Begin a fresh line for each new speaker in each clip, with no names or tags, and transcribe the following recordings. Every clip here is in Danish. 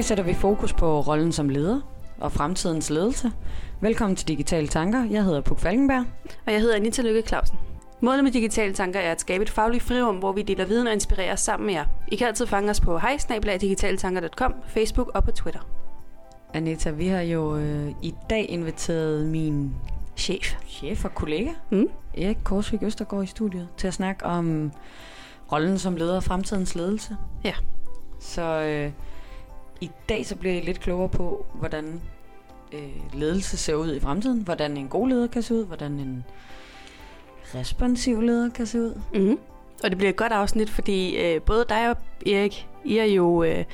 dag sætter vi fokus på rollen som leder og fremtidens ledelse. Velkommen til Digitale Tanker. Jeg hedder Puk Falkenberg.
Og jeg hedder Anita Lykke Clausen. Målet med Digitale Tanker er at skabe et fagligt frirum, hvor vi deler viden og inspirerer sammen med jer. I kan altid fange os på hejsnabelagdigitaletanker.com, Facebook og på Twitter.
Anita, vi har jo øh, i dag inviteret min
Chef.
chef og kollega,
Mm.
Erik Korsvik Østergaard i studiet, til at snakke om rollen som leder og fremtidens ledelse.
Ja.
Så øh, i dag så bliver jeg lidt klogere på, hvordan øh, ledelse ser ud i fremtiden. Hvordan en god leder kan se ud. Hvordan en responsiv leder kan se ud.
Mm. Og det bliver et godt afsnit, fordi øh, både dig og Erik, I er jo øh,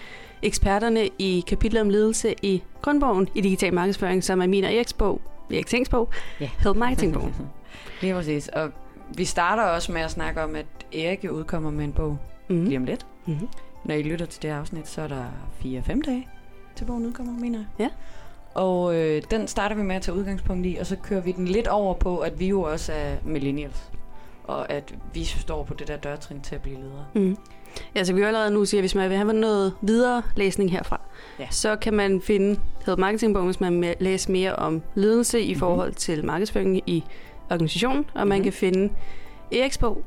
eksperterne i kapitlet om ledelse i grundbogen i digital markedsføring, som er min og Eriks bog, Erik Tings bog,
Ja.
Help Marketing-bogen.
Lige præcis. Og vi starter også med at snakke om, at Erik udkommer med en bog mm. lige om lidt.
Mm.
Når I lytter til det her afsnit, så er der 4-5 dage til bogen udkommer, mener jeg.
Ja.
Og øh, den starter vi med at tage udgangspunkt i, og så kører vi den lidt over på, at vi jo også er millennials. Og at vi står på det der dørtrin til at blive ledere.
Mm. Ja, så vi jo allerede nu siger, at hvis man vil have noget videre læsning herfra,
Ja.
så kan man finde Help Marketing-bogen, hvis man vil læse mere om ledelse i
Mhm.
forhold til markedsføring i organisationen, og man
Mhm.
kan finde Eriks bog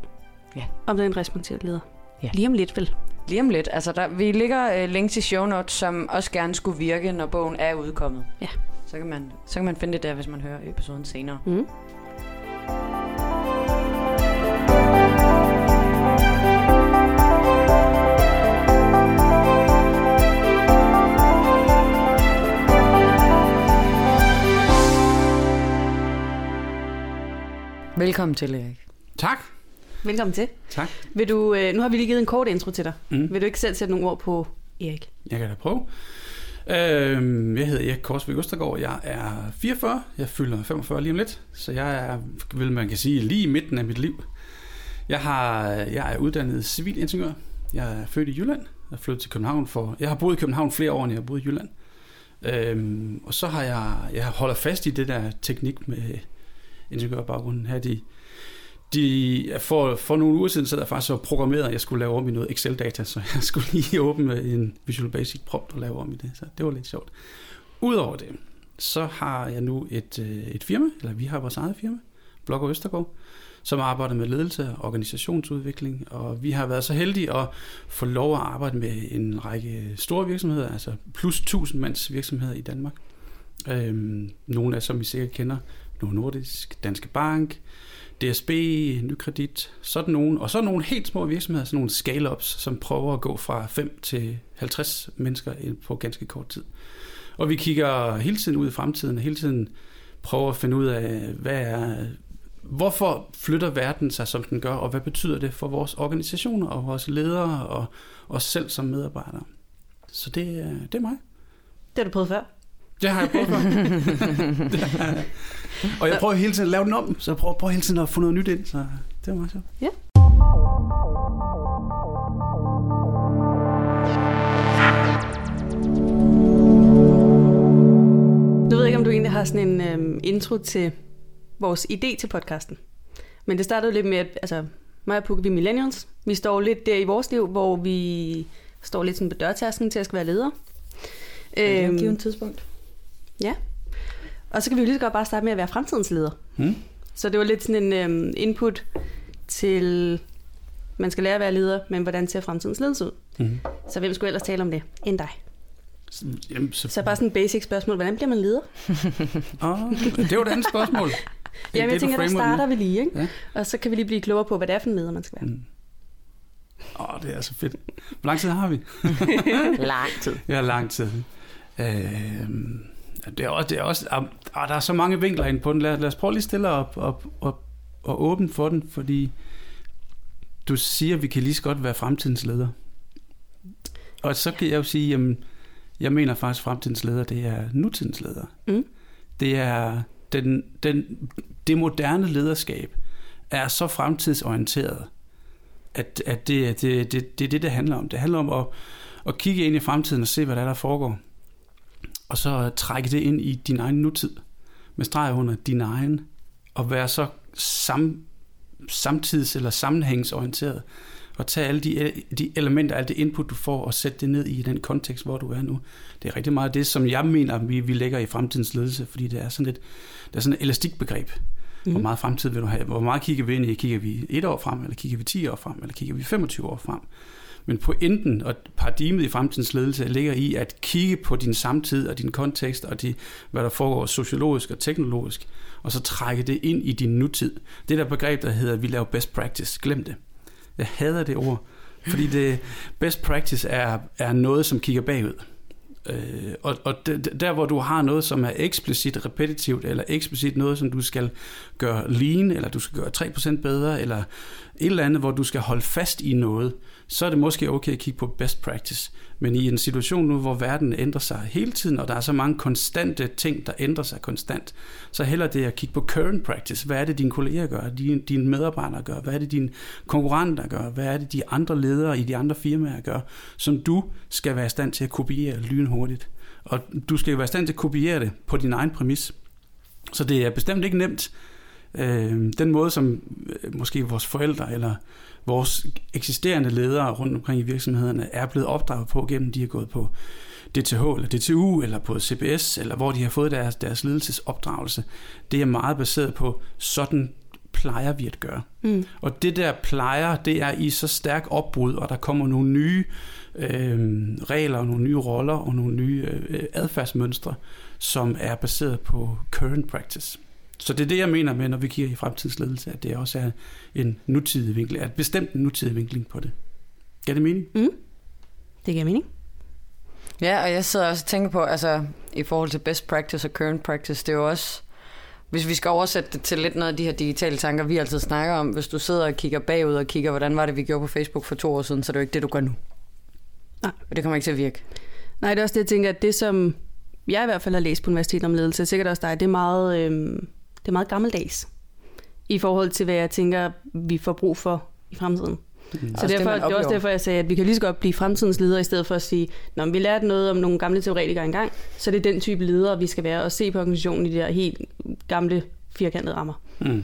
Ja.
om den respektive leder.
Ja.
Lige om lidt, vel?
Lige om lidt. Altså, der, vi ligger øh, links i show notes, som også gerne skulle virke, når bogen er udkommet.
Ja.
Så kan man, så kan man finde det der, hvis man hører episoden senere.
Mm.
Velkommen til, Erik.
Tak.
Velkommen til.
Tak.
Vil du, øh, nu har vi lige givet en kort intro til dig.
Mm.
Vil du ikke selv sætte nogle ord på Erik?
Jeg kan da prøve. Øhm, jeg hedder Erik Korsvig Østergaard. Jeg er 44. Jeg fylder 45 lige om lidt. Så jeg er, vil man kan sige, lige i midten af mit liv. Jeg, har, jeg er uddannet civilingeniør. Jeg er født i Jylland. Jeg flyttet til København for... Jeg har boet i København flere år, end jeg har boet i Jylland. Øhm, og så har jeg... Jeg holder fast i det der teknik med ingeniørbaggrunden her. De, de, for, for nogle uger siden, så der faktisk og programmeret, at jeg skulle lave om i noget Excel-data, så jeg skulle lige åbne en Visual Basic prompt og lave om i det, så det var lidt sjovt. Udover det, så har jeg nu et, øh, et firma, eller vi har vores eget firma, Blok Østergaard, som arbejder med ledelse og organisationsudvikling, og vi har været så heldige at få lov at arbejde med en række store virksomheder, altså plus 1000 mands virksomheder i Danmark. Øhm, nogle af, som I sikkert kender, Novo Nordisk, Danske Bank, DSB, Nykredit, sådan nogle, og så nogle helt små virksomheder, sådan nogle scale-ups, som prøver at gå fra 5 til 50 mennesker på ganske kort tid. Og vi kigger hele tiden ud i fremtiden, og hele tiden prøver at finde ud af, hvad er, hvorfor flytter verden sig, som den gør, og hvad betyder det for vores organisationer og vores ledere og os selv som medarbejdere. Så det, øh, det er mig.
Det har du prøvet før.
Det har jeg prøvet før. Det har jeg. og jeg prøver hele tiden at lave den om, så jeg prøver, prøver hele tiden at få noget nyt ind, så det var meget sjovt.
Nu ved jeg ikke, om du egentlig har sådan en øhm, intro til vores idé til podcasten. Men det startede jo lidt med, at altså, mig og Pukke, vi er millennials. Vi står lidt der i vores liv, hvor vi står lidt sådan på dørtasken til at skal være ledere.
Øhm,
Øhm,
givet tidspunkt.
Og så kan vi jo lige så godt bare starte med at være fremtidens leder.
Hmm?
Så det var lidt sådan en øhm, input til, man skal lære at være leder, men hvordan ser fremtidens ledelse ud?
Mm.
Så hvem skulle ellers tale om det end dig?
Jamen, så,
Så bare sådan en basic spørgsmål, hvordan bliver man leder?
oh, det var et andet spørgsmål.
Jamen, jeg tænker, der starter vi lige, ikke?
Ja.
Og så kan vi lige blive klogere på, hvad det er for en leder, man skal være.
Mm. Åh, oh, det er så fedt. Hvor lang tid har vi?
Lang tid.
Jeg har lang tid. Øh, det er også, det er også ah, der er så mange vinkler ind på den. Lad, lad os prøve lige stille op og, og, og åbne for den, fordi du siger, at vi kan lige så godt være fremtidens leder. Og så kan jeg jo sige, jamen, jeg mener faktisk, at fremtidens leder, det er nutidens leder.
Mm.
Det er den, den, det moderne lederskab er så fremtidsorienteret, at, at det, det, det, det er det, det handler om. Det handler om at, at kigge ind i fremtiden og se, hvad der er, der foregår. Og så trække det ind i din egen nutid, med streg under din egen, og være så sam, samtids- eller sammenhængsorienteret, og tage alle de, de elementer, alt det input, du får, og sætte det ned i den kontekst, hvor du er nu. Det er rigtig meget det, som jeg mener, vi, vi lægger i fremtidens ledelse, fordi det er sådan et, det er sådan et elastikbegreb. Mm. Hvor meget fremtid vil du have? Hvor meget kigger vi ind i? Kigger vi et år frem, eller kigger vi 10 år frem, eller kigger vi 25 år frem? Men pointen og paradigmet i fremtidens ledelse ligger i at kigge på din samtid og din kontekst og de, hvad der foregår sociologisk og teknologisk, og så trække det ind i din nutid. Det der begreb, der hedder, at vi laver best practice, glem det. Jeg hader det ord, fordi det best practice er, er noget, som kigger bagud. Øh, og og der, hvor du har noget, som er eksplicit repetitivt, eller eksplicit noget, som du skal gøre lean, eller du skal gøre 3% bedre, eller et eller andet, hvor du skal holde fast i noget, så er det måske okay at kigge på best practice. Men i en situation nu, hvor verden ændrer sig hele tiden, og der er så mange konstante ting, der ændrer sig konstant, så heller det at kigge på current practice. Hvad er det, dine kolleger gør? Dine, dine medarbejdere gør? Hvad er det, dine konkurrenter gør? Hvad er det, de andre ledere i de andre firmaer gør? Som du skal være i stand til at kopiere lynhurtigt. Og du skal være i stand til at kopiere det på din egen præmis. Så det er bestemt ikke nemt. Øh, den måde, som øh, måske vores forældre eller vores eksisterende ledere rundt omkring i virksomhederne er blevet opdraget på gennem, de har gået på DTH eller DTU eller på CBS, eller hvor de har fået deres, deres ledelsesopdragelse. Det er meget baseret på, sådan plejer vi at gøre. Mm. Og det der plejer, det er i så stærk opbrud, og der kommer nogle nye øh, regler, og nogle nye roller og nogle nye øh, adfærdsmønstre, som er baseret på current practice. Så det er det, jeg mener med, når vi kigger i fremtidsledelse, at det også er en nutidig vinkling, at bestemt en nutidig vinkling på det. Giver det mening?
Mm. Det giver mening.
Ja, og jeg sidder også og tænker på, altså i forhold til best practice og current practice, det er jo også, hvis vi skal oversætte det til lidt noget af de her digitale tanker, vi altid snakker om, hvis du sidder og kigger bagud og kigger, hvordan var det, vi gjorde på Facebook for to år siden, så er det jo ikke det, du gør nu. Nej. Og det kommer ikke til at virke.
Nej, det er også det, jeg tænker, at det som jeg i hvert fald har læst på universitetet om ledelse, sikkert også dig, det er meget... Øh, det er meget gammeldags i forhold til, hvad jeg tænker, vi får brug for i fremtiden. Mm. Så derfor, det, det er også derfor, jeg sagde, at vi kan lige så godt blive fremtidens ledere, i stedet for at sige, når vi lærte noget om nogle gamle teoretikere engang, så det er den type ledere, vi skal være, og se på organisationen i de der helt gamle, firkantede rammer. Mm.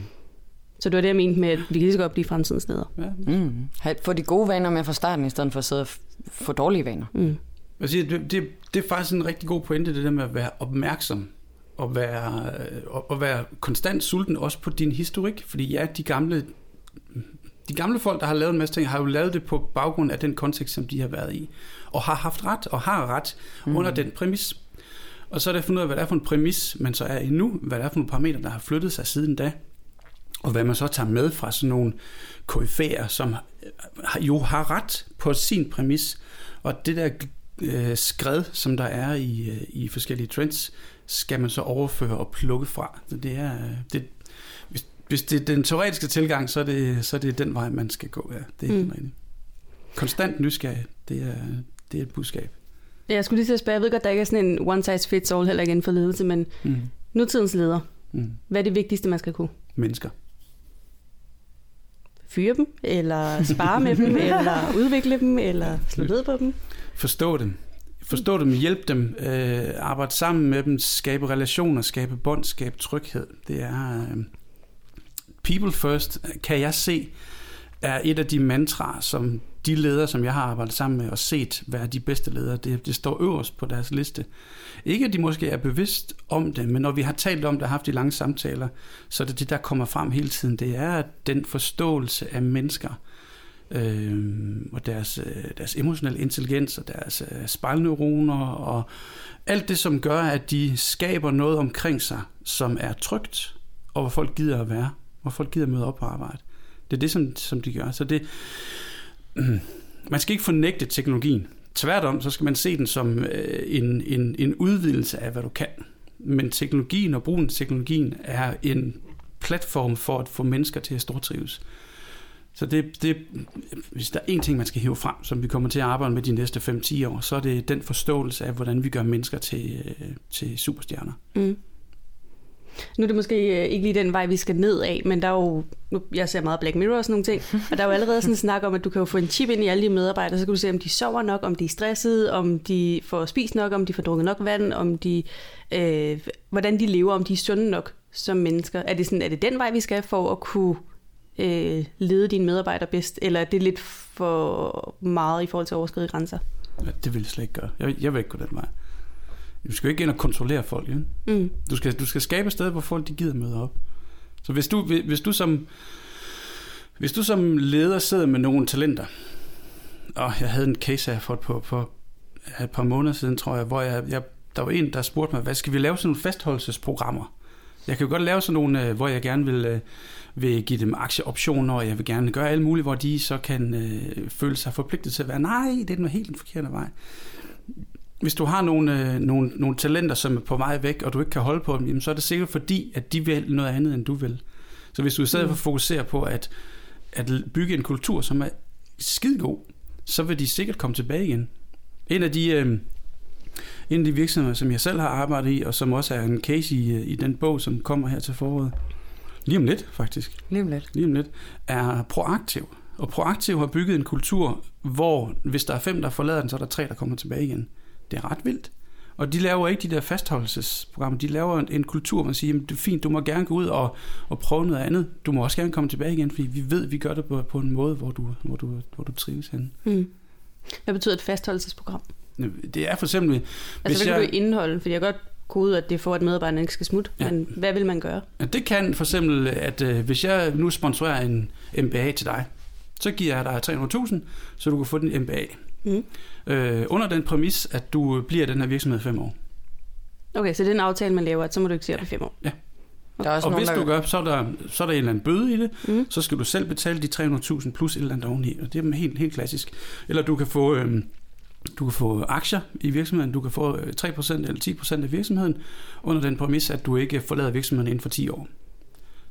Så det var det, jeg mente med, at vi kan lige så godt blive fremtidens ledere. Ja.
Mm. Få de gode vaner med fra starten, i stedet for at sidde og få dårlige vaner. Mm.
Jeg siger, det, det, det er faktisk en rigtig god pointe, det der med at være opmærksom at være, at være konstant sulten også på din historik, fordi ja, de gamle, de gamle folk, der har lavet en masse ting, har jo lavet det på baggrund af den kontekst, som de har været i, og har haft ret, og har ret mm. under den præmis. Og så er det at finde ud af, hvad det er for en præmis, man så er i nu, hvad det er for nogle parametre, der har flyttet sig siden da, og hvad man så tager med fra sådan nogle koryfærer, som jo har ret på sin præmis, og det der øh, skred, som der er i, øh, i forskellige trends, skal man så overføre og plukke fra. Så det er, det, hvis, hvis det er den teoretiske tilgang, så er det, så er det den vej, man skal gå. Ja, det er mm. rigtigt. Konstant nysgerrig, det er, det er et budskab.
Ja, jeg skulle lige til at spørge, jeg ved godt, der ikke er sådan en one size fits all heller ikke inden for ledelse, men mm. nutidens leder, mm. hvad er det vigtigste, man skal kunne?
Mennesker.
Fyre dem, eller spare med dem, eller udvikle dem, eller slå ned på dem?
Forstå dem forstå dem, hjælpe dem, øh, arbejde sammen med dem, skabe relationer, skabe bånd, skabe tryghed. Det er øh, people first, kan jeg se, er et af de mantraer, som de ledere, som jeg har arbejdet sammen med og set være de bedste ledere, det, det står øverst på deres liste. Ikke at de måske er bevidst om det, men når vi har talt om det og haft de lange samtaler, så er det det, der kommer frem hele tiden. Det er den forståelse af mennesker, øh, øh, og deres, øh, deres emotionelle intelligens og deres øh, spejlneuroner og alt det, som gør, at de skaber noget omkring sig, som er trygt, og hvor folk gider at være, hvor folk gider at møde op på arbejde. Det er det, som, som de gør. Så det, øh, man skal ikke fornægte teknologien. Tværtom, så skal man se den som øh, en, en, en udvidelse af, hvad du kan. Men teknologien og brugen af teknologien er en platform for at få mennesker til at stortrives. Så det, det, hvis der er en ting, man skal hive frem, som vi kommer til at arbejde med de næste 5-10 år, så er det den forståelse af, hvordan vi gør mennesker til, øh, til superstjerner. Mm.
Nu er det måske øh, ikke lige den vej, vi skal ned af, men der er jo, nu, jeg ser meget Black Mirror og sådan nogle ting, og der er jo allerede sådan en snak om, at du kan jo få en chip ind i alle de medarbejdere, så kan du se, om de sover nok, om de er stressede, om de får spist nok, om de får drukket nok vand, om de, øh, hvordan de lever, om de er sunde nok som mennesker. Er det, sådan, er det den vej, vi skal for at kunne øh, lede dine medarbejdere bedst, eller er det lidt for meget i forhold til at overskride grænser?
Ja, det vil jeg slet ikke gøre. Jeg, jeg vil ikke gå den vej. Du skal jo ikke ind og kontrollere folk. Ja?
Mm.
Du, skal, du skal skabe et sted, hvor folk de gider møde op. Så hvis du, hvis du som hvis du som leder sidder med nogle talenter, og jeg havde en case her for, på, for et par måneder siden, tror jeg, hvor jeg, jeg, der var en, der spurgte mig, hvad skal vi lave sådan nogle fastholdelsesprogrammer? Jeg kan jo godt lave sådan nogle, øh, hvor jeg gerne vil, øh, vil give dem aktieoptioner, og jeg vil gerne gøre alt muligt, hvor de så kan øh, føle sig forpligtet til at være, nej, det er den helt den forkerte vej. Hvis du har nogle, øh, nogle, nogle talenter, som er på vej væk, og du ikke kan holde på dem, jamen, så er det sikkert fordi, at de vil noget andet, end du vil. Så hvis du i stedet for fokuserer på at, at bygge en kultur, som er skidegod, så vil de sikkert komme tilbage igen. En af de, øh, en af de virksomheder, som jeg selv har arbejdet i, og som også er en case i, øh, i den bog, som kommer her til foråret, lige om lidt faktisk,
Lige om lidt.
lige om lidt, er proaktiv. Og proaktiv har bygget en kultur, hvor hvis der er fem, der forlader den, så er der tre, der kommer tilbage igen. Det er ret vildt. Og de laver ikke de der fastholdelsesprogrammer. De laver en, en kultur, hvor man siger, det er fint, du må gerne gå ud og, og prøve noget andet. Du må også gerne komme tilbage igen, fordi vi ved, at vi gør det på, på en måde, hvor du, hvor du, hvor du trives henne.
Mm. Hvad betyder et fastholdelsesprogram?
Det er for eksempel...
Altså,
hvis
hvad kan
jeg,
du indeholde? Fordi jeg godt gå ud, at det får, at medarbejderne ikke skal smutte.
Ja.
Ja. Men hvad vil man gøre?
Ja, det kan for eksempel, at øh, hvis jeg nu sponsorerer en MBA til dig, så giver jeg dig 300.000, så du kan få den MBA.
Mm.
Øh, under den præmis, at du bliver i den her virksomhed i fem år.
Okay, så det er en aftale, man laver, at så må du ikke se op i fem år.
Der er også
Og
nogen,
hvis
der...
du gør, så er, der, så er der en eller anden bøde i det,
Mm.
så skal du selv betale de 300.000 plus et eller andet oveni, og det er helt, helt klassisk. Eller du kan få... Øh, du kan få aktier i virksomheden, du kan få øh, 3% eller 10% af virksomheden, under den præmis, at du ikke forlader virksomheden inden for 10 år.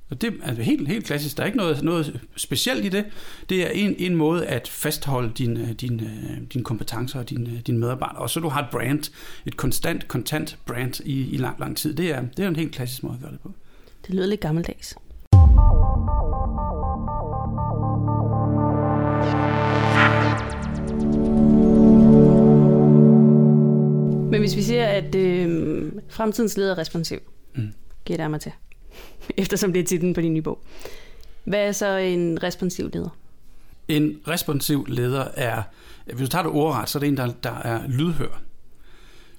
Og det er helt, helt klassisk. Der er ikke noget, noget specielt i det. Det er en, en måde at fastholde dine din, øh, øh, din kompetencer og dine din medarbejdere. Og så du har et brand, et konstant, kontant brand i, i lang, lang tid. Det er, det er en helt klassisk måde at gøre det på.
Det lyder lidt gammeldags. Hvis vi siger, at øh, fremtidens leder er responsiv,
Mm.
giver jeg mig til, eftersom det er titlen på din nye bog. Hvad er så en responsiv leder?
En responsiv leder er, hvis du tager det ordret, så er det en, der, der er lydhør.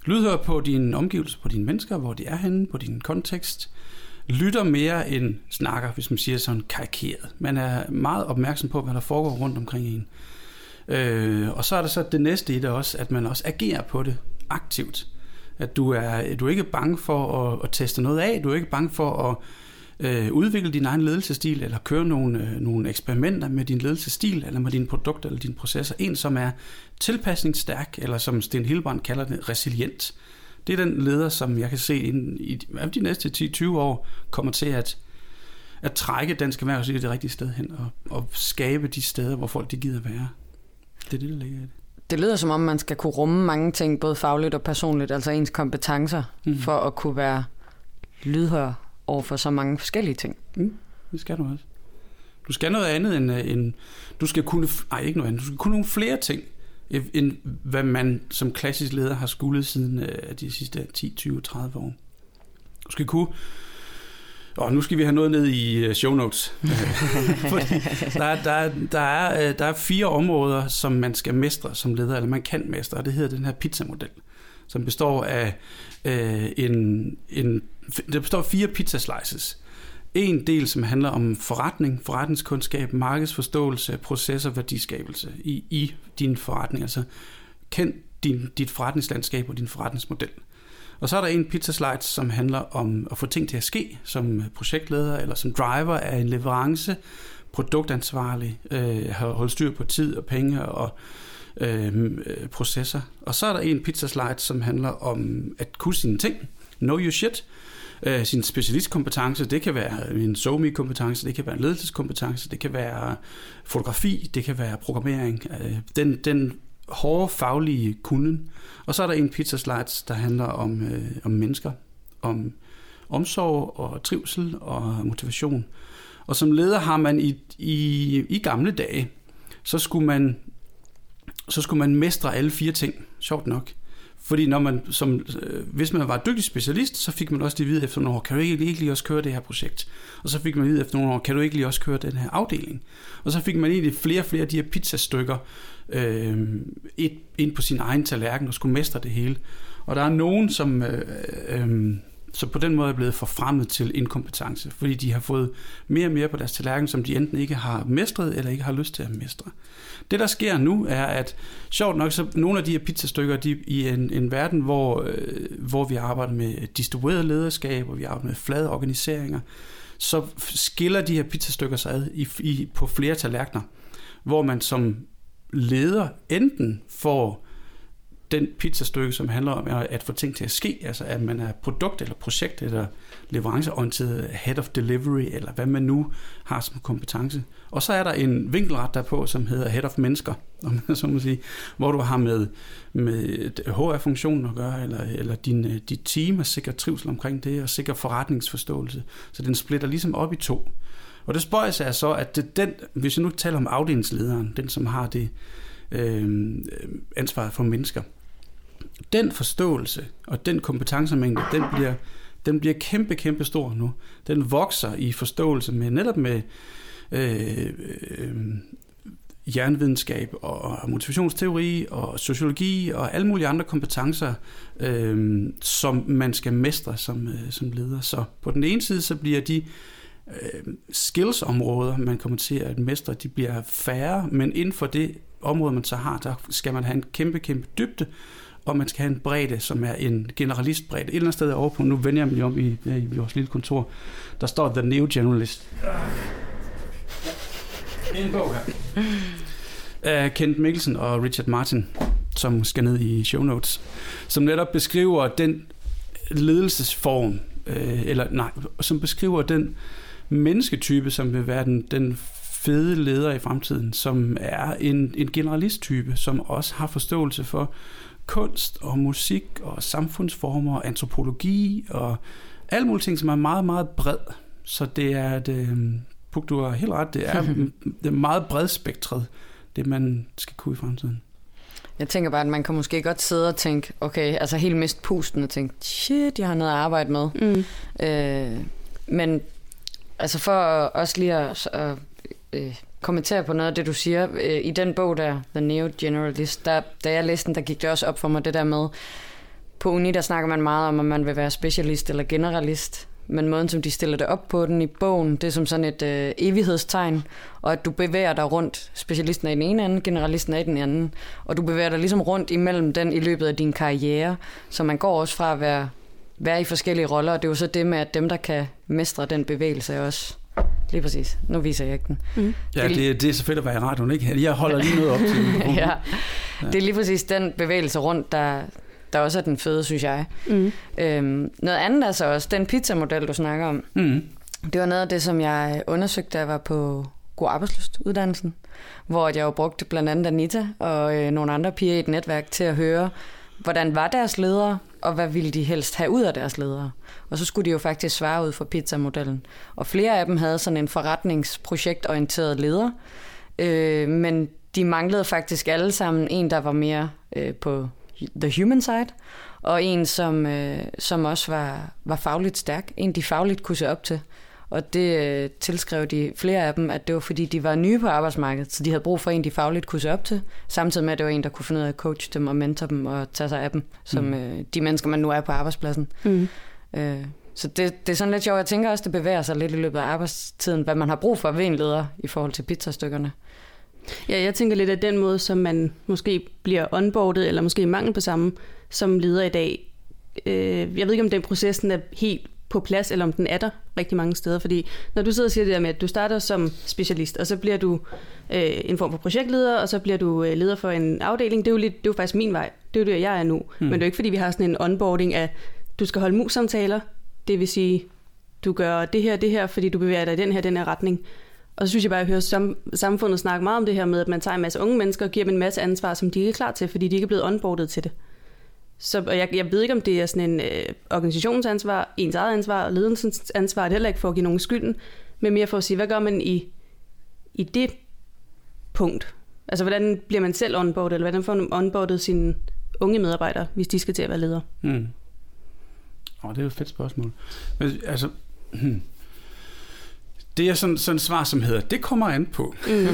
Lydhør på dine omgivelser, på dine mennesker, hvor de er henne, på din kontekst. Lytter mere end snakker, hvis man siger sådan karikeret. Man er meget opmærksom på, hvad der foregår rundt omkring en. Øh, og så er der så det næste i det også, at man også agerer på det aktivt. At du er, du er ikke bange for at, at teste noget af, du er ikke bange for at øh, udvikle din egen ledelsesstil, eller køre nogle, øh, nogle eksperimenter med din ledelsesstil, eller med dine produkter eller dine processer. En, som er tilpasningsstærk, eller som Sten Hilbrand kalder det, resilient. Det er den leder, som jeg kan se inden i de- de næste 10-20 år kommer til at, at trække dansk erhvervsliv det rigtige sted hen, og, og skabe de steder, hvor folk de gider være. Det er det, der ligger i det.
Det lyder som om, man skal kunne rumme mange ting, både fagligt og personligt, altså ens kompetencer,
Mm.
mm. for at kunne være lydhør over for så mange forskellige ting.
Det skal du også. Du skal noget andet end, øh, end du skal kunne, nej ikke noget andet, du skal kunne nogle flere ting, øh, end hvad man som klassisk leder har skulle siden øh, de sidste 10, 20, 30 år. Du skal kunne, og nu skal vi have noget ned i øh, show notes. Fordi der, er, der, er, der, er, øh, der er fire områder, som man skal mestre som leder, eller man kan mestre, og det hedder den her pizzamodel, som består af øh, en, en, det består af fire pizza slices. En del, som handler om forretning, forretningskundskab, markedsforståelse, processer, værdiskabelse i, i din forretning. Altså kend din, dit forretningslandskab og din forretningsmodel. Og så er der en pizza slide, som handler om at få ting til at ske som projektleder eller som driver af en leverance, produktansvarlig, øh, har styr på tid og penge og øh, processer. Og så er der en pizza slide, som handler om at kunne sine ting, know your shit, øh, sin specialistkompetence. Det kan være en SOMI-kompetence, det kan være en ledelseskompetence, det kan være fotografi, det kan være programmering. Øh, den, den hårde faglige kunden. Og så er der en pizza slides, der handler om, øh, om mennesker, om omsorg og trivsel og motivation. Og som leder har man i, i, i gamle dage, så skulle man så skulle man mestre alle fire ting, sjovt nok. Fordi når man, som, øh, hvis man var dygtig specialist, så fik man også det vide efter nogle år, kan du ikke, ikke lige også køre det her projekt? Og så fik man vide efter nogle år, kan du ikke lige også køre den her afdeling? Og så fik man egentlig flere og flere af de her pizzastykker øh, et, ind på sin egen tallerken og skulle mestre det hele. Og der er nogen, som, øh, øh, så på den måde er blevet forfremmet til inkompetence, fordi de har fået mere og mere på deres tallerken, som de enten ikke har mestret eller ikke har lyst til at mestre. Det, der sker nu, er, at sjovt nok, så nogle af de her pizzastykker, de i en, en verden, hvor, øh, hvor vi arbejder med distribueret lederskab, og vi arbejder med flade organiseringer, så skiller de her pizzastykker sig ad i, i, på flere tallerkener, hvor man som leder enten får den pizzastykke, som handler om at få ting til at ske, altså at man er produkt- eller projekt- eller leveranceorienteret head of delivery, eller hvad man nu har som kompetence. Og så er der en vinkelret derpå, som hedder head of mennesker, om man så må sige, hvor du har med, med HR-funktionen at gøre, eller, eller din, øh, dit team at sikre trivsel omkring det, og sikre forretningsforståelse. Så den splitter ligesom op i to. Og det spøjs er så, at det, den, hvis jeg nu taler om afdelingslederen, den som har det øh, ansvaret for mennesker, den forståelse og den kompetencemængde, den bliver, den bliver kæmpe, kæmpe stor nu. Den vokser i forståelse med netop med øh, øh, jernvidenskab og motivationsteori og sociologi og alle mulige andre kompetencer, øh, som man skal mestre som, øh, som leder. Så på den ene side, så bliver de øh, skillsområder, man kommer til at mestre, de bliver færre, men inden for det område, man så har, der skal man have en kæmpe, kæmpe dybde, og man skal have en bredde, som er en generalistbredde. Et eller andet sted over på, nu vender jeg mig om i, i vores lille kontor, der står The New Generalist. En bog her. Af Kent Mikkelsen og Richard Martin, som skal ned i show notes, som netop beskriver den ledelsesform, øh, eller nej, som beskriver den mennesketype, som vil være den, den fede leder i fremtiden, som er en, en generalisttype, som også har forståelse for kunst og musik og samfundsformer og antropologi og alle mulige ting, som er meget, meget bred. Så det er, det, Puk, du har helt ret, det er, det er meget bredspektret, det man skal kunne i fremtiden.
Jeg tænker bare, at man kan måske godt sidde og tænke, okay, altså helt mist pusten og tænke, shit, jeg har noget at arbejde med. Mm. Øh, men altså for også lige at, at øh, kommentere på noget af det, du siger. Øh, I den bog der, The Neo Generalist, der, da jeg læste den, der gik det også op for mig det der med, på uni, der snakker man meget om, om man vil være specialist eller generalist. Men måden, som de stiller det op på den i bogen, det er som sådan et øh, evighedstegn, og at du bevæger dig rundt. Specialisten er i den ene ende, generalisten er i den anden. Og du bevæger dig ligesom rundt imellem den i løbet af din karriere, så man går også fra at være, være i forskellige roller, og det er jo så det med, at dem, der kan mestre den bevægelse, også Lige præcis. Nu viser jeg ikke den. Mm.
Ja, det, det er så fedt at være i radioen, ikke? Jeg holder lige noget op til
ja. ja, det er lige præcis den bevægelse rundt, der, der også er den fede, synes jeg. Mm. Øhm, noget andet er så også den pizzamodel, du snakker om. Mm. Det var noget af det, som jeg undersøgte, da jeg var på God Arbejdsløst uddannelsen, hvor jeg jo brugte blandt andet Anita og øh, nogle andre piger i et netværk til at høre, hvordan var deres ledere, og hvad ville de helst have ud af deres ledere. Og så skulle de jo faktisk svare ud fra pizzamodellen. Og flere af dem havde sådan en forretningsprojektorienteret leder, øh, men de manglede faktisk alle sammen en, der var mere øh, på the human side, og en, som, øh, som også var, var fagligt stærk. En, de fagligt kunne se op til. Og det øh, tilskrev de flere af dem, at det var fordi, de var nye på arbejdsmarkedet, så de havde brug for en, de fagligt kunne se op til, samtidig med, at det var en, der kunne finde ud af at coache dem og mentor dem og tage sig af dem, som mm. øh, de mennesker, man nu er på arbejdspladsen. Mm. Øh, så det, det er sådan lidt sjovt. Jeg tænker også, det bevæger sig lidt i løbet af arbejdstiden, hvad man har brug for ved en leder i forhold til pizzastykkerne.
Ja, jeg tænker lidt af den måde, som man måske bliver onboardet, eller måske mangel på samme, som leder i dag. Øh, jeg ved ikke, om den processen er helt på plads, eller om den er der rigtig mange steder. Fordi når du sidder og siger det der med, at du starter som specialist, og så bliver du øh, en form for projektleder, og så bliver du øh, leder for en afdeling, det er jo, lidt, det er jo faktisk min vej. Det er jo det, jeg er nu. Mm. Men det er jo ikke, fordi vi har sådan en onboarding af, du skal holde mus-samtaler, det vil sige, du gør det her, det her, fordi du bevæger dig i den her, den her retning. Og så synes jeg bare, at jeg hører sam- samfundet snakke meget om det her med, at man tager en masse unge mennesker og giver dem en masse ansvar, som de ikke er klar til, fordi de ikke er blevet onboardet til det. Så og jeg, jeg ved ikke, om det er sådan en øh, organisationsansvar, ens eget ansvar, ledelsens ansvar, det er heller ikke for at give nogen skylden, men mere for at sige, hvad gør man i, i det punkt? Altså, hvordan bliver man selv onboardet, eller hvordan får man onboardet sine unge medarbejdere, hvis de skal til at være ledere?
Mm. Oh, det er jo et fedt spørgsmål. Men, altså. Hmm. Det er sådan, sådan et svar, som hedder, det kommer an på. Mm.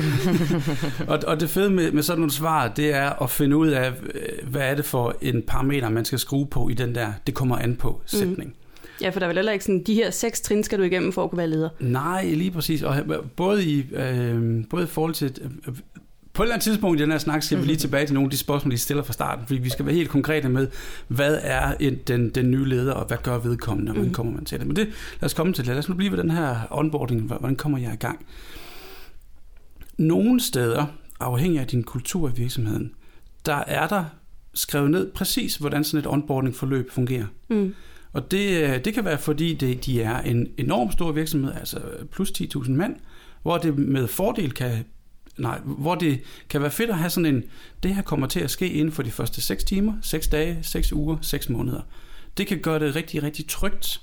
og, og det fede med, med sådan nogle svar, det er at finde ud af, øh, hvad er det for en parameter, man skal skrue på i den der, det kommer an på sætning. Mm.
Ja, for der er vel heller ikke sådan, de her seks trin skal du igennem for at kunne være leder.
Nej, lige præcis. Og både i, øh, både i forhold til øh, på et eller andet tidspunkt i den her snak skal vi lige tilbage til nogle af de spørgsmål, de stiller fra starten, fordi vi skal være helt konkrete med, hvad er en, den, den nye leder, og hvad gør vedkommende, og hvordan mm. kommer man til det. Men det, lad os komme til det. Lad os nu blive ved den her onboarding. Hvordan kommer jeg i gang? Nogle steder, afhængig af din kultur i virksomheden, der er der skrevet ned præcis, hvordan sådan et onboarding-forløb fungerer. Mm. Og det, det kan være, fordi det, de er en enorm stor virksomhed, altså plus 10.000 mand, hvor det med fordel kan nej, hvor det kan være fedt at have sådan en, det her kommer til at ske inden for de første 6 timer, 6 dage, 6 uger, 6 måneder. Det kan gøre det rigtig, rigtig trygt.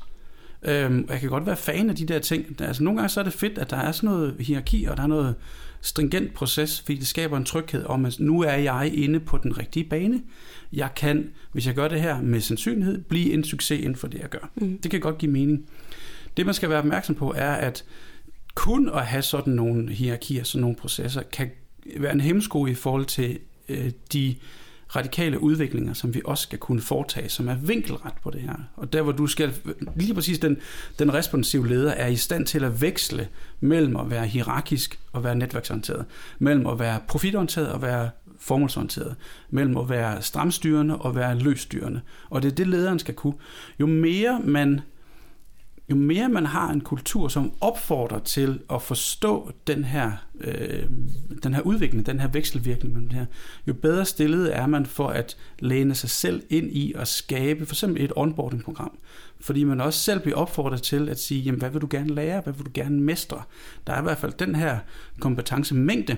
Øhm, jeg kan godt være fan af de der ting. Altså nogle gange så er det fedt, at der er sådan noget hierarki, og der er noget stringent proces, fordi det skaber en tryghed om, at nu er jeg inde på den rigtige bane. Jeg kan, hvis jeg gør det her med sandsynlighed, blive en succes inden for det, jeg gør. Mm. Det kan godt give mening. Det man skal være opmærksom på er, at kun at have sådan nogle hierarkier, sådan nogle processer, kan være en hemmesko i forhold til øh, de radikale udviklinger, som vi også skal kunne foretage, som er vinkelret på det her. Og der hvor du skal, lige præcis den, den responsive leder er i stand til at veksle mellem at være hierarkisk og være netværksorienteret, mellem at være profitorienteret og være formålsorienteret, mellem at være stramstyrende og være løsstyrende. Og det er det, lederen skal kunne. Jo mere man jo mere man har en kultur, som opfordrer til at forstå den her, øh, den her udvikling, den her vekselvirkning mellem her, jo bedre stillet er man for at læne sig selv ind i at skabe for eksempel et onboarding-program. Fordi man også selv bliver opfordret til at sige, jamen, hvad vil du gerne lære, hvad vil du gerne mestre? Der er i hvert fald den her kompetencemængde,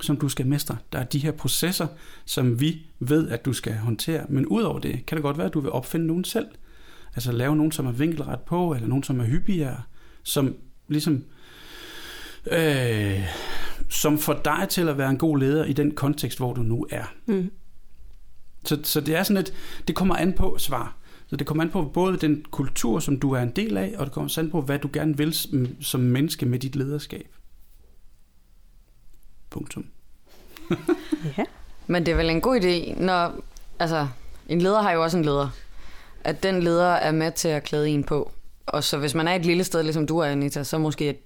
som du skal mestre. Der er de her processer, som vi ved, at du skal håndtere. Men udover det, kan det godt være, at du vil opfinde nogen selv – Altså lave nogen, som er vinkelret på, eller nogen, som er hyppigere, som ligesom... Øh, som får dig til at være en god leder i den kontekst, hvor du nu er. Mm. Så, så det er sådan et, det kommer an på svar. Så det kommer an på både den kultur, som du er en del af, og det kommer an på, hvad du gerne vil som menneske med dit lederskab. Punktum.
ja. Men det er vel en god idé, når, altså, en leder har jo også en leder at den leder er med til at klæde en på. Og så hvis man er et lille sted, ligesom du er, Anita, så måske at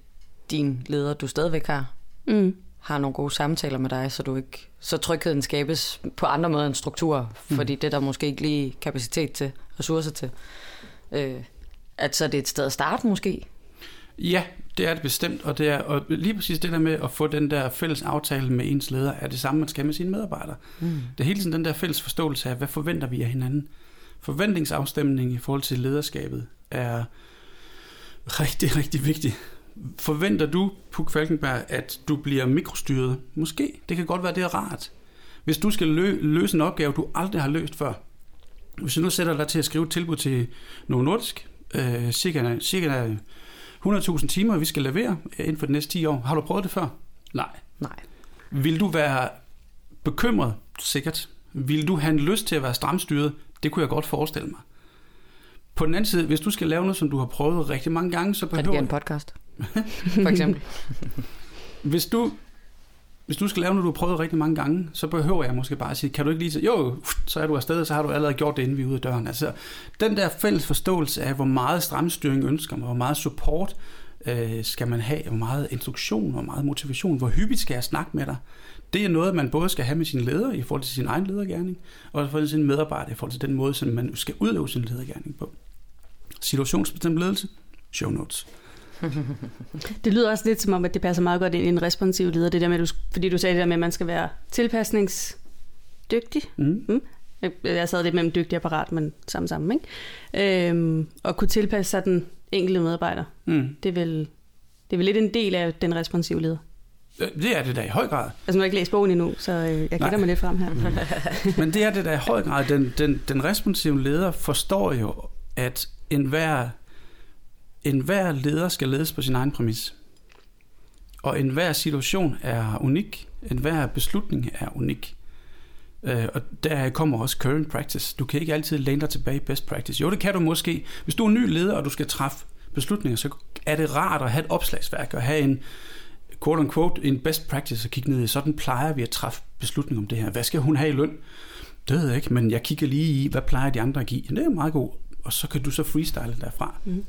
din leder, du stadigvæk har, mm. har nogle gode samtaler med dig, så du ikke så trygheden skabes på andre måder end struktur, mm. fordi det der måske ikke lige kapacitet til, ressourcer til. Øh, at så er det et sted at starte måske?
Ja, det er det bestemt, og, det er, og lige præcis det der med at få den der fælles aftale med ens leder, er det samme, man skal med sine medarbejdere. Mm. Det er hele tiden den der fælles forståelse af, hvad forventer vi af hinanden forventningsafstemning i forhold til lederskabet er rigtig, rigtig vigtig. Forventer du, Puk Falkenberg, at du bliver mikrostyret? Måske. Det kan godt være, det er rart. Hvis du skal lø- løse en opgave, du aldrig har løst før. Hvis du nu sætter dig til at skrive et tilbud til Novo Nordisk, øh, cirka, cirka 100.000 timer, vi skal levere inden for de næste 10 år. Har du prøvet det før? Nej.
Nej.
Vil du være bekymret? Sikkert. Vil du have en lyst til at være stramstyret? Det kunne jeg godt forestille mig. På den anden side, hvis du skal lave noget, som du har prøvet rigtig mange gange, så behøver...
Redigere en podcast, for eksempel.
hvis du hvis du skal lave noget, du har prøvet rigtig mange gange, så behøver jeg måske bare at sige, kan du ikke lige sige, jo, så er du afsted, så har du allerede gjort det, inden vi er ude af døren. Altså, den der fælles forståelse af, hvor meget stramstyring ønsker man, hvor meget support øh, skal man have, hvor meget instruktion, hvor meget motivation, hvor hyppigt skal jeg snakke med dig, det er noget, man både skal have med sine ledere i forhold til sin egen ledergærning, og i forhold til sine medarbejdere i forhold til den måde, som man skal udøve sin ledergærning på. Situationsbestemt ledelse, show notes.
det lyder også lidt som om, at det passer meget godt ind i en responsiv leder, det der med, fordi du sagde det der med, at man skal være tilpasningsdygtig. Mm. Mm. Jeg sad lidt mellem dygtig og parat, men sammen sammen, ikke? Øhm, og kunne tilpasse sig den enkelte medarbejder. Mm. Det, er vel, det er vel lidt en del af den responsive leder.
Det er det da i høj grad.
Altså nu har jeg ikke læst bogen endnu, så øh, jeg gætter mig lidt frem her.
Men det er det da i høj grad. Den, den, den responsive leder forstår jo, at enhver, enhver leder skal ledes på sin egen præmis. Og enhver situation er unik. Enhver beslutning er unik. Øh, og der kommer også current practice. Du kan ikke altid læne dig tilbage i best practice. Jo, det kan du måske. Hvis du er en ny leder, og du skal træffe beslutninger, så er det rart at have et opslagsværk og have en quote unquote, en best practice at kigge ned i. Sådan plejer vi at træffe beslutninger om det her. Hvad skal hun have i løn? Det ved jeg ikke, men jeg kigger lige i, hvad plejer de andre at give? Det er meget god. Og så kan du så freestyle derfra. Mm.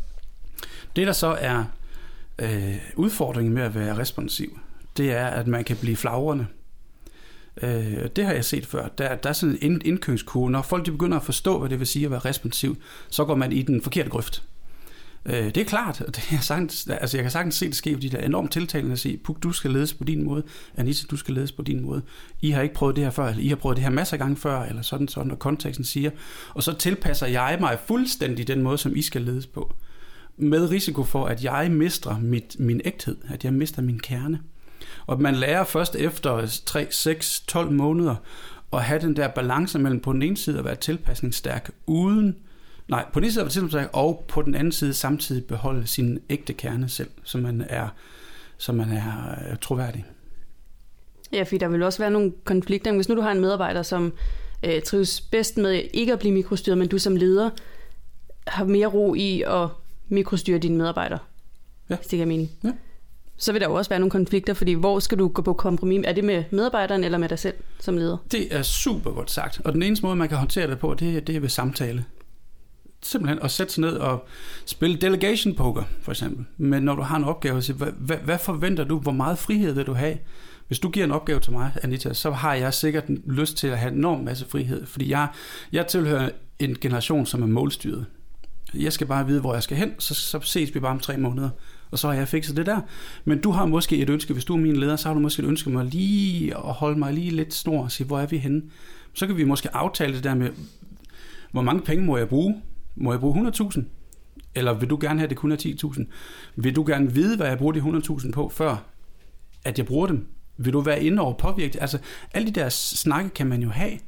Det, der så er øh, udfordringen med at være responsiv, det er, at man kan blive flagrende. Øh, det har jeg set før. Der, der er sådan en indkøringskurve. Når folk de begynder at forstå, hvad det vil sige at være responsiv, så går man i den forkerte grøft. Øh, det er klart, og det er sagtens, altså jeg kan sagtens se det ske, fordi det er enormt tiltalende at sige, Puk, du skal ledes på din måde, Anita, du skal ledes på din måde. I har ikke prøvet det her før, eller I har prøvet det her masser af gange før, eller sådan sådan, og konteksten siger. Og så tilpasser jeg mig fuldstændig den måde, som I skal ledes på. Med risiko for, at jeg mister mit, min ægthed, at jeg mister min kerne. Og man lærer først efter 3, 6, 12 måneder at have den der balance mellem på den ene side at være tilpasningsstærk, uden Nej, på den ene side være tilpasningsstærk, og på den anden side samtidig beholde sin ægte kerne selv, så man er, så man er øh, troværdig.
Ja, fordi der vil også være nogle konflikter. Hvis nu du har en medarbejder, som øh, trives bedst med ikke at blive mikrostyret, men du som leder har mere ro i at mikrostyre dine medarbejdere, ja. hvis det giver mening. Ja så vil der jo også være nogle konflikter, fordi hvor skal du gå på kompromis? Er det med medarbejderen eller med dig selv som leder?
Det er super godt sagt, og den eneste måde, man kan håndtere det på, det, det er ved samtale. Simpelthen at sætte sig ned og spille delegation poker, for eksempel. Men når du har en opgave, så hvad, hvad, hvad forventer du? Hvor meget frihed vil du have? Hvis du giver en opgave til mig, Anita, så har jeg sikkert lyst til at have en enorm masse frihed, fordi jeg, jeg tilhører en generation, som er målstyret. Jeg skal bare vide, hvor jeg skal hen, så, så ses vi bare om tre måneder og så har jeg fikset det der. Men du har måske et ønske, hvis du er min leder, så har du måske et ønske om at lige at holde mig lige lidt snor og sige, hvor er vi henne? Så kan vi måske aftale det der med, hvor mange penge må jeg bruge? Må jeg bruge 100.000? Eller vil du gerne have det kun er 10.000? Vil du gerne vide, hvad jeg bruger de 100.000 på, før at jeg bruger dem? Vil du være inde over påvirket? Altså, alle de der snakke kan man jo have.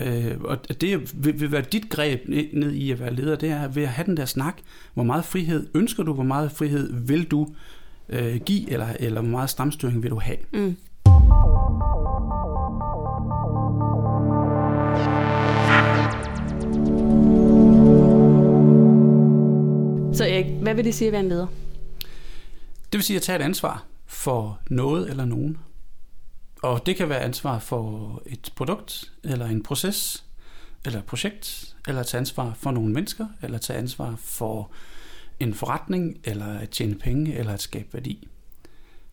Øh, og det vil, vil være dit greb ned i at være leder, det er ved at have den der snak. Hvor meget frihed ønsker du? Hvor meget frihed vil du øh, give? Eller, eller hvor meget stramstyring vil du have? Mm.
Hvad vil det sige at være en leder?
Det vil sige at tage et ansvar for noget eller nogen. Og det kan være ansvar for et produkt, eller en proces, eller et projekt, eller tage ansvar for nogle mennesker, eller tage ansvar for en forretning, eller at tjene penge, eller at skabe værdi.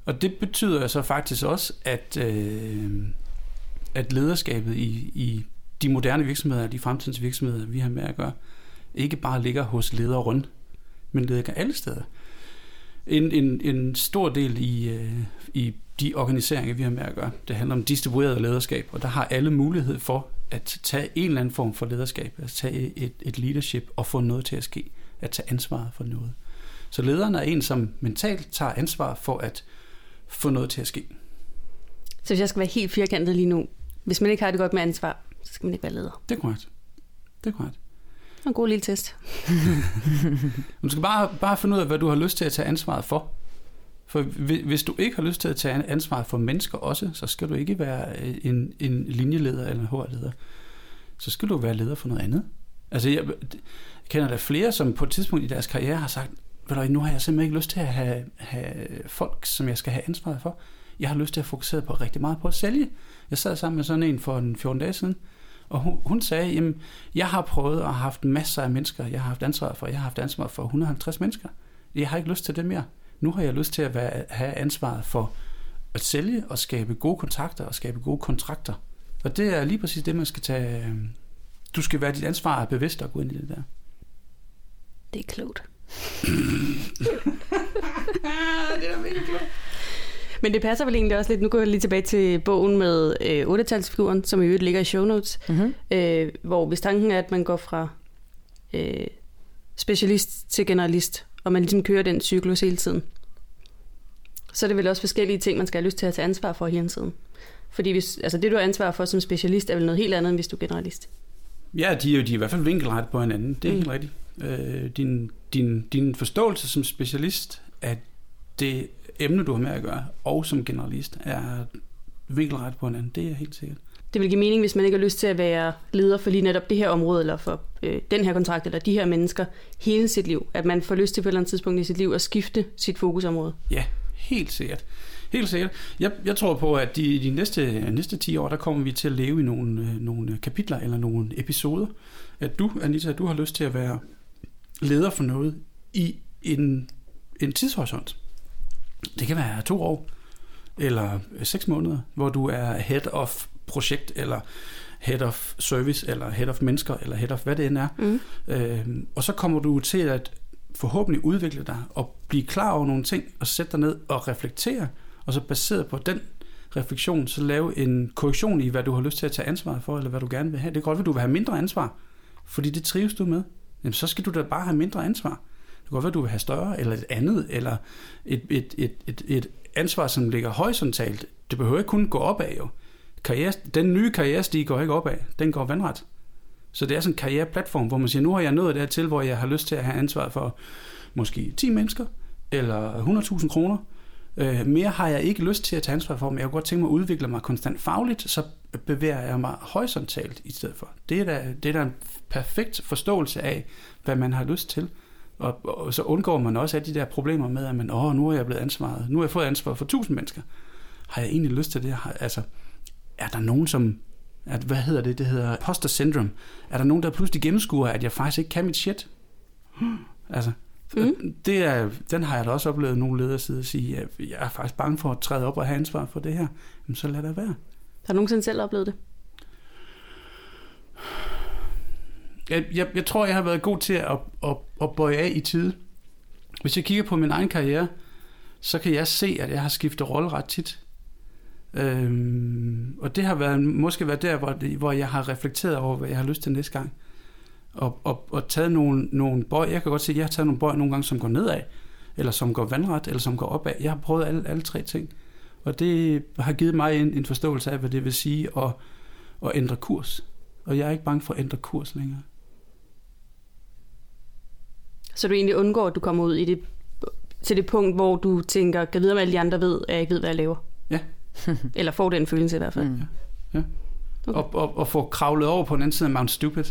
Og det betyder så faktisk også, at, øh, at lederskabet i, i de moderne virksomheder, de fremtidens virksomheder, vi har med at gøre, ikke bare ligger hos lederen, men ligger alle steder. En, en, en stor del i, øh, i de organiseringer, vi har med at gøre. Det handler om distribueret lederskab, og der har alle mulighed for at tage en eller anden form for lederskab, at tage et, et leadership og få noget til at ske, at tage ansvar for noget. Så lederen er en, som mentalt tager ansvar for at få noget til at ske.
Så hvis jeg skal være helt firkantet lige nu, hvis man ikke har det godt med ansvar, så skal man ikke være leder.
Det er korrekt. Det er korrekt
var en god lille test.
du skal bare, bare finde ud af, hvad du har lyst til at tage ansvaret for. For hvis du ikke har lyst til at tage ansvar for mennesker også, så skal du ikke være øh, en, en linjeleder eller en HR-leder. Så skal du være leder for noget andet. Altså, jeg, jeg kender der flere, som på et tidspunkt i deres karriere har sagt, ved du, nu har jeg simpelthen ikke lyst til at have, have folk, som jeg skal have ansvaret for. Jeg har lyst til at fokusere på rigtig meget på at sælge. Jeg sad sammen med sådan en for en 14 dage siden, og hun, hun sagde, jamen, jeg har prøvet og har haft masser af mennesker, jeg har haft ansvar for. Jeg har haft ansvar for 150 mennesker. Jeg har ikke lyst til det mere. Nu har jeg lyst til at være, have ansvaret for at sælge og skabe gode kontakter og skabe gode kontrakter. Og det er lige præcis det, man skal tage... Øh, du skal være dit ansvar bevidst og gå ind i det der.
Det er klogt.
det er mega klogt.
Men det passer vel egentlig også lidt, nu går jeg lige tilbage til bogen med øh, 8 som i øvrigt ligger i show notes, mm-hmm. øh, hvor hvis tanken er, at man går fra øh, specialist til generalist, og man ligesom kører den cyklus hele tiden, så er det vel også forskellige ting, man skal have lyst til at tage ansvar for hele tiden. Fordi hvis, altså det, du har ansvar for som specialist, er vel noget helt andet, end hvis du er generalist.
Ja, de er jo de er i hvert fald vinkelret på hinanden. Det er mm. helt rigtigt. Øh, din, din, din forståelse som specialist af det emne, du har med at gøre, og som generalist, er vinkelret på hinanden. Det er helt sikkert.
det vil give mening, hvis man ikke har lyst til at være leder for lige netop det her område, eller for øh, den her kontrakt, eller de her mennesker hele sit liv. At man får lyst til på et eller andet tidspunkt i sit liv at skifte sit fokusområde.
Ja, helt sikkert. Helt sikkert. Jeg, jeg tror på, at de, de næste, næste 10 år, der kommer vi til at leve i nogle, øh, nogle kapitler eller nogle episoder. At du, Anita, du har lyst til at være leder for noget i en, en tidshorisont. Det kan være to år, eller seks måneder, hvor du er head of projekt, eller head of service, eller head of mennesker, eller head of hvad det end er.
Mm.
Øh, og så kommer du til at forhåbentlig udvikle dig og blive klar over nogle ting, og sætte dig ned og reflektere, og så baseret på den refleksion, så lave en korrektion i, hvad du har lyst til at tage ansvar for, eller hvad du gerne vil have. Det kan godt være, at du vil have mindre ansvar, fordi det trives du med. Jamen, så skal du da bare have mindre ansvar. Det kan godt være, at du vil have større, eller et andet, eller et, et, et, et, et ansvar, som ligger horisontalt. Det behøver ikke kun gå opad, jo. Karriere, den nye karrierestige går ikke opad, den går vandret. Så det er sådan en karriereplatform, hvor man siger, nu har jeg nået dertil, hvor jeg har lyst til at have ansvar for måske 10 mennesker, eller 100.000 kroner. Øh, mere har jeg ikke lyst til at tage ansvar for, men jeg kunne godt tænke mig at udvikle mig konstant fagligt, så bevæger jeg mig horisontalt i stedet for. Det er da, det er da en perfekt forståelse af, hvad man har lyst til. Og, og så undgår man også af de der problemer med, at man, åh, nu er jeg blevet ansvaret, nu har jeg fået ansvar for 1000 mennesker. Har jeg egentlig lyst til det? Har, altså, er der nogen, som at, hvad hedder det? Det hedder poster syndrome. Er der nogen, der pludselig gennemskuer, at jeg faktisk ikke kan mit shit? Altså, mm. det er, den har jeg da også oplevet nogle ledere sidde og sige, at jeg er faktisk bange for at træde op og have ansvar for det her. Jamen, så lad det være.
Har du nogensinde selv oplevet det?
Jeg, jeg, jeg tror, jeg har været god til at, at, at bøje af i tide. Hvis jeg kigger på min egen karriere, så kan jeg se, at jeg har skiftet rolle ret tit. Øhm, og det har været, måske været der, hvor, hvor jeg har reflekteret over, hvad jeg har lyst til næste gang. Og, og, og taget nogle, nogle bøj. Jeg kan godt se, at jeg har taget nogle bøj nogle gange, som går nedad, eller som går vandret, eller som går opad. Jeg har prøvet alle, alle tre ting. Og det har givet mig en, en forståelse af, hvad det vil sige at, at ændre kurs. Og jeg er ikke bange for at ændre kurs længere.
Så du egentlig undgår, at du kommer ud i det, til det punkt, hvor du tænker, kan vide, om alle de andre ved, at jeg ikke ved, hvad jeg laver?
Ja.
Eller får den følelse i hvert fald.
Mm.
Ja.
Okay.
Og, og, og få kravlet over på den anden side af Mount Stupid.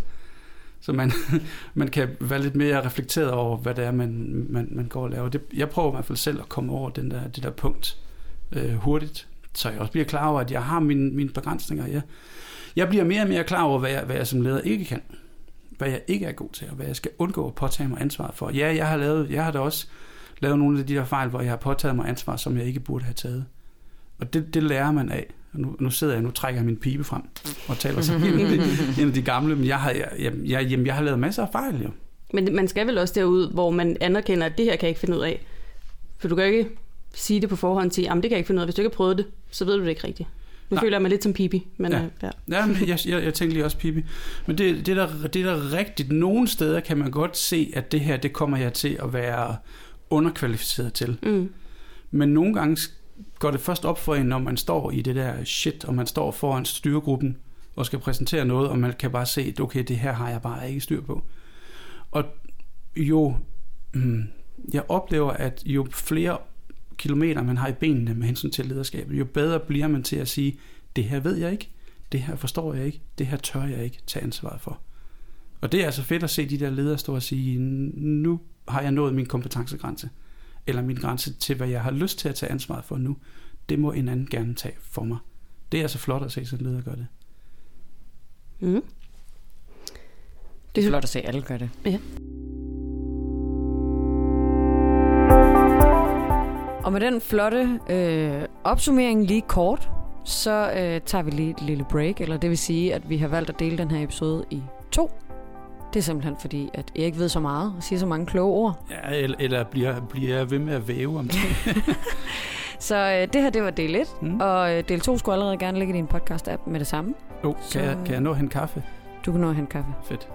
Så man, man kan være lidt mere reflekteret over, hvad det er, man, man, man går og laver. Det, jeg prøver i hvert fald selv at komme over den der, det der punkt øh, hurtigt, så jeg også bliver klar over, at jeg har mine, mine begrænsninger. Jeg, jeg bliver mere og mere klar over, hvad jeg, hvad jeg som leder ikke kan. Hvad jeg ikke er god til, og hvad jeg skal undgå at påtage mig ansvar for. Ja, jeg har, lavet, jeg har da også lavet nogle af de der fejl, hvor jeg har påtaget mig ansvar, som jeg ikke burde have taget. Og det, det lærer man af. Nu, nu sidder jeg, nu trækker jeg min pibe frem og taler af de, en af de gamle, men jeg har, jeg, jeg, jamen, jeg har lavet masser af fejl, jo.
Men man skal vel også derud, hvor man anerkender, at det her kan jeg ikke finde ud af. For du kan ikke sige det på forhånd til, at det kan jeg ikke finde ud af. Hvis du ikke har prøvet det, så ved du det ikke rigtigt. Nu
Nej.
føler jeg mig lidt som Pipi. Men
Ja.
ja. Ja.
Ja, men jeg, jeg, jeg tænker lige også pibi. Men det, det, er der, det er der rigtigt. Nogle steder kan man godt se, at det her, det kommer jeg til at være underkvalificeret til.
Mm.
Men nogle gange går det først op for en, når man står i det der shit, og man står foran styregruppen og skal præsentere noget, og man kan bare se, at okay, det her har jeg bare ikke styr på. Og jo, mm, jeg oplever, at jo flere kilometer man har i benene med hensyn til lederskabet, jo bedre bliver man til at sige, det her ved jeg ikke, det her forstår jeg ikke, det her tør jeg ikke tage ansvaret for. Og det er altså fedt at se de der ledere stå og sige, nu har jeg nået min kompetencegrænse, eller min grænse til, hvad jeg har lyst til at tage ansvaret for nu. Det må en anden gerne tage for mig. Det er altså flot at se sådan en leder gøre det.
Mm.
Det er flot at se, at alle gør det.
Ja.
Og med den flotte øh, opsummering lige kort, så øh, tager vi lige et lille break, eller det vil sige, at vi har valgt at dele den her episode i to. Det er simpelthen fordi, at Erik ved så meget og siger så mange kloge ord.
Ja, eller, eller bliver, bliver jeg ved med at væve om det.
Så øh, det her, det var del 1, Mm. og øh, del 2 skulle allerede gerne ligge i din podcast-app med det samme.
Oh, kan, jeg, kan jeg nå hen kaffe?
Du kan nå at hente kaffe.
Fedt.